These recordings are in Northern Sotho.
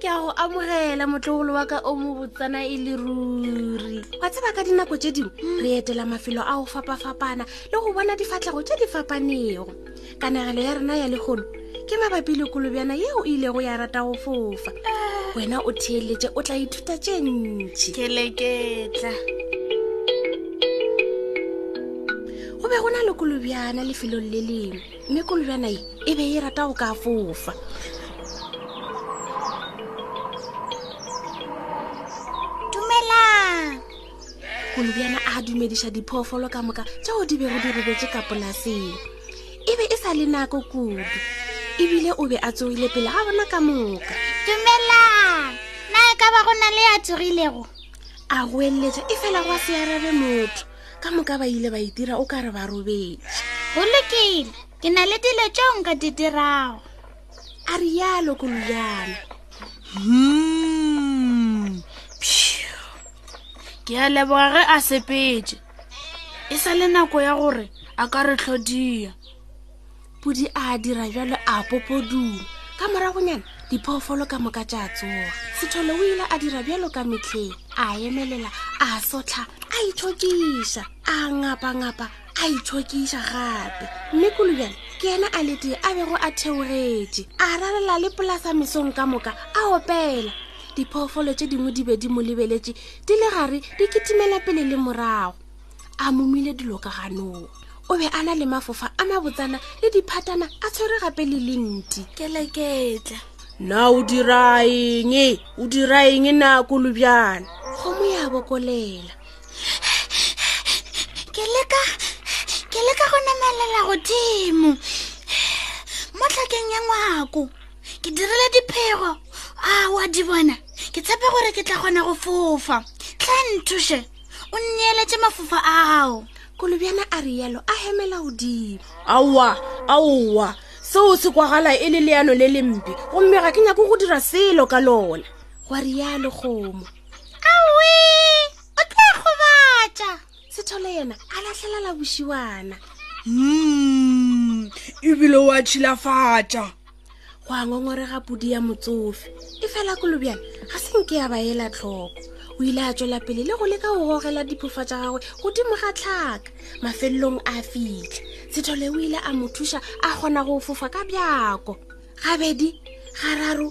ke a go amogela motlogolo wa ka o mo botsana e le ruri wa tseba ka dinako tse dingwe re etela mafelo a go fapafapana le go bona difatlhego tse di fapanego kanagelo ya rena ya legono ke mabapi le kolobjana yeo e ilego ya rata go fofa wena o theeletse o tla ithuta tše ntši ke leketla go be go na le kolobjana lefelong le lengwe mme kolobjana e e be e rata go ka fofa dumelang kolobjana a dumediša diphoofolo ka moka tšeo di bego di robetse ka polaseng e be e sa le nako kudu ebile o be a tsogile pele ga bona ka moka dumelang na e ka ba go na le ya tsogilego a goeletša e fela go a se arabe motho ka moka ba ile ba itira o ka re ba robetše go lokile ke na le dilo tšeo nka di dirago a re yalo kolojana hmm, ke a leboga ge a sepetse e sa le nako ya gore a ka re tlhodiya podi a dira bjalo a popoduma ka moragonyana diphoofolo ka moka tša tsoga sethole o ile a dira bjalo ka metlheng a emelela a sotlha a ithokiša a ngapangapa a ithokiša gape mme kolobjana ke yena a letee a bego a theogetše a ralela le polasa mesong ka moka a opela diphoofolo tše dingwe di be di mo lebeletše di le gare di kitimela pele le morago a momile dilo ka ganong o be a na le mafofa a mabotsana le diphatana a tshwere gape le lenti keleketla na o dira eng o dira eng na kolobjana gomo ya bokolela ke leka ke leka go namelela godimo mo tlhakeng ya ngwako ke dirile diphego a wa di bona ke tshepe gore ke tla kgona go fofa tla nthuše o nneeletše mafofa a gago kolobjana a rialo a hemela godimo aowa aowa seo se kwagala e le leano le lempe gomme ga ke nyako go dira selo ka lona gwa rialo kgomo aowe o tla gobatša sethole yena a lahlela la bosiwana mm, ebile wa tshilafatša go a ngongorega pudi ya motsofe e fela kolo bjana ga se nke ya ba ela tlhoko o ile a tswela pele le go leka go gogela diphofa tša gagwe godimo ga tlhaka mafelelong a fitlha sethole o ile a mo thuša a kgona go fofa ka bjako gabedi gararo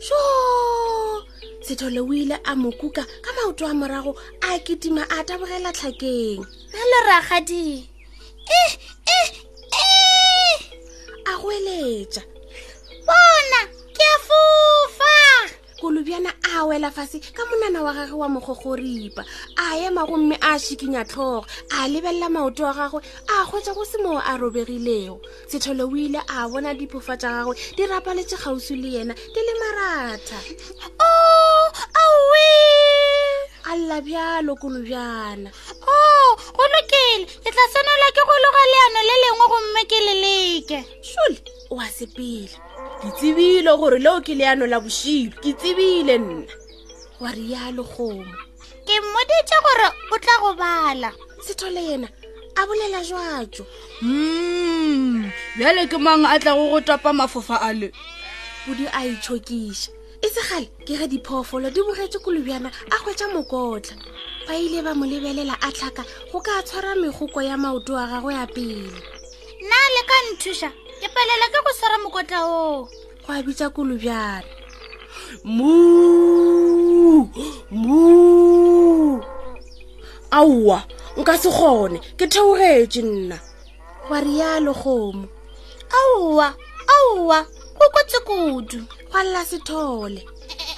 so sethole o ile a mo kuka ka maoto a morago a kitima a tabogela tlhakeng na le ragadie a go eletša bona ke a fofa kolobjana a wela fase ka monana wa gage wa mogogoripa a ema gomme a šikinya tlhogo a lebelela maoto wa gagwe a kgwetsa go se moo a robegilego sethole o ile a bona diphofa tša gagwe di rapaletše kgauswi le yena di le maratha o oh, aowe a lla bjalo kolobjana Oh, go lokile. Ke tla swanela ke go loga leano le lengwe gomme ke le leke. Shole, o a sepele. Ke tsebile gore leo ke leano la bošilo. Ke tsebile nna. Wa rialo kgomo. Ke mmoditše gore o tla go bala. Setho le yena a bolela jwatso. Mm, bjale ke mang a tlago go tapa mafofa a le? Pudi a itšhokiša. e segale ke ge diphoofolo di bogetse kolobjana a hwetša mokotla ba ile ba mo lebelela a tlhaka go ka tshwara megoko ya maoto a gagwe ya pele na le ka nthuša ke palela ke go tshwara mokotla oo go a bitsa kolobjana mu mu aowa nka se kgone ke theogetše nna wa rialo kgomo aowa aowa go kotse kudu gwa lla sethole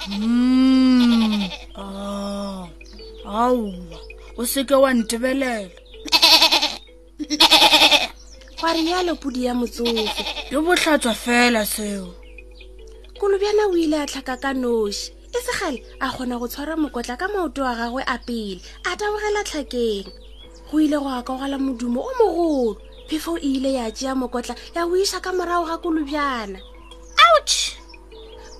mm. ah, aowa o seke wa ntebelela gwa rialo pudi ya motsofe yo botlhatswa fela seo kolobjana o ile a tlhaka ka noši e segale a kgona go tshwara mokotla ka maoto a gagwe a pele a tabogela tlhakeng go ile go akogela modumo o mogolo phefo e ile ya tšea mokotla ya o isa ka morago ga kolobjana ouch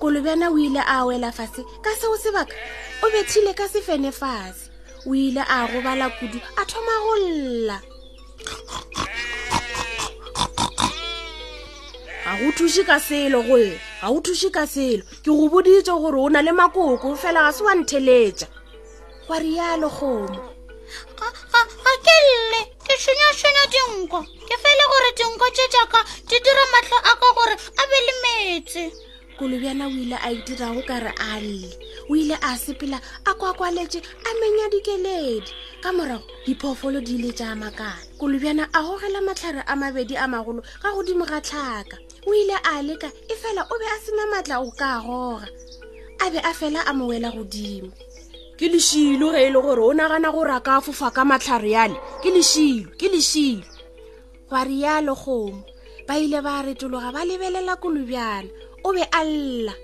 kolobjana o ile a wela fase ka seo sebaka o bethile ka sefene fase o ile a gobala kudu a thoma go lla ga go thuše ka selo go lla ga go thuše ka selo ke go boditse gore o na le makoko fela ga se wa ntheletša wa rialo kgomo ga ke lle ke šonyašonya dinko ke fele gore dinko tše jaaka di dira matlho a ka gore a be le metse kolobjana o ile a itirago ka re a lle o ile a sepela a kwakwaletše a menya dikeledi ka morago diphoofolo di ile tša makana kolobjana a gogela matlhare a mabedi a magolo ka godimo ga tlhaka o ile a leka e fela o be a sena maatla o ka goga a be a fela a mowela godimo ke lešilo ge e le gore o nagana gore a ka fofa ka matlhareale ke lešilo ke lešilo gwa rialo kgomo ba ile ba retologa ba lebelela kolobjana o be a lla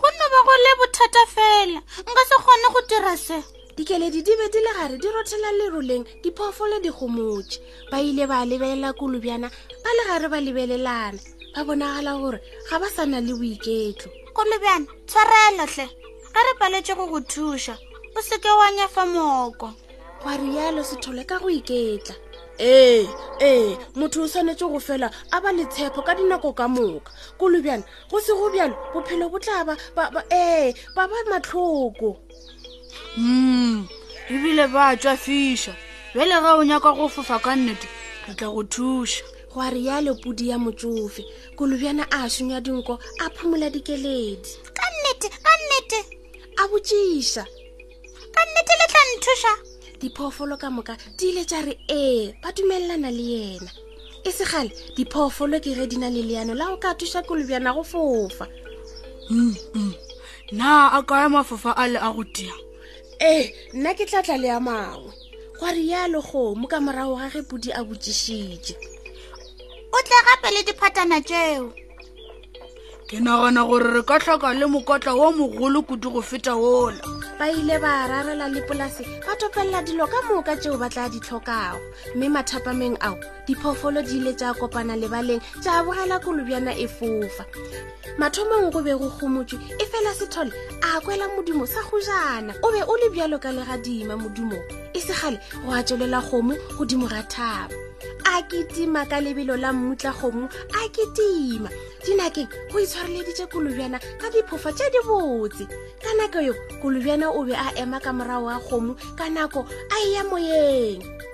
go no ba go le bothata fela nka se kgone go dira se dikeledi di be di le gare di rothela leroleng diphoofolo di gomotše ba ile ba lebelela kolobjana ba le gare ba lebelelana ba bonagala gore ga ba sa na le boiketlo kolobjana tshwarelotlhe ge re paletse go go thuša o seke wa nyafa mooko gwa rialo sethole ka go iketla ee ee motho o tshwanetse go fela a ba letshepo ka dinako ka moka kolobjana go se go bjalo bophelo bo tla ba ee ba ba matlhoko mm ebile ba tswa fiša bjale ga o nyaka go fofa ka nnete re tla go thuša go a rialo podi ya motsofe kolobjana a sunya dinko a phomola dikeledi ka nnete ka nnete a botšiša ka nnete le tla nthuša diphoofolo ka moka di ile tša re ee ba dumelelana le yena e segale diphoofolo ke ge di na le leano la go ka thuša kolobjana go fofa mm, mm. na a kaya mafofa a le a go tia ee nna ke tlatla le ya mangwe gwa rialo kgomo ka morago ga ge podi a botšišitše o tle gape le diphatana tšeo ke nagana gore re ka tlhoka le mokotla wo mogolo kudu go feta wola ba ile ba rarela lipolase ba thopelela dilo ka moka tšeo ba tla di tlhokago mme mathapameng ao diphoofolo di ile tša kopana lebaleng tša bogela kolobjana e fofa mathomong go be go gomotswe e fela sethole a kwela modimo sa go jana o be o le bjalo ka legadima modimong e segale go a tswelela kgomo godimo ga thaba a ketima ka lebelo la mmutla kgomo a ketima dinakeng go itshwareleditše kolobjana ka diphofa tše di botse ka nako yo kolobjana o be a ema ka morago ga kgomo ka nako a eya moyeng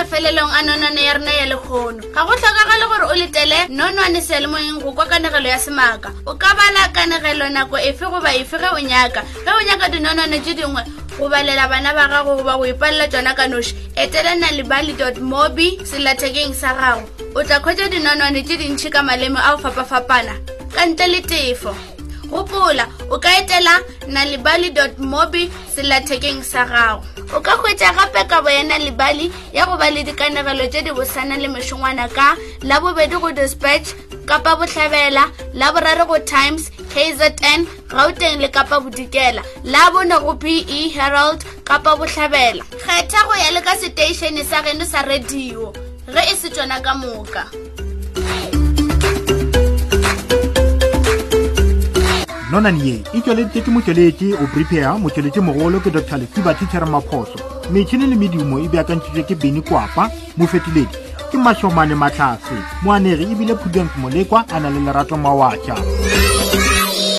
mafelelong a nonwane ya rena ya lekgono ga go tlhokagale gore o letele nonwane sealemoyeng go kwa kanegelo ya semaka o ka bala kanegelo nako efe goba efe ge o nyaka ge o nyaka dinonwane tse dingwe go balela bana ba gago goba go ipalela tsona ka noši etela nalibali mobi selathekeng sa gago o tla kgwetsa dinonwane tse dintšhi ka maleme a go fapafapana ka ntle le tefo gopola o ka etela nalibali mobi selathekeng sa gago o ka hwetša gape kabo ya nalibali ya go ba le dikanegelo tše di bosana le mešongwana ka labobedi go dispatch kapa bohlabela laboraro go times kzn gauteng le kapa bodikela la bone go be herald kapa bohlabela kgetha go ya le ka seteišene sa geno sa radio ge e se tsona ka moka nonane ye e tšweleditše ke motšweletši o prepare motšweletši mogolo ke dr letsiba tichere maphoso metšhini le medumo e beakantšhitšwe ke beny kwapa mofetiledi ke mašomane matlhase moanegi ebile prudence molekwa a na le lerato mawatša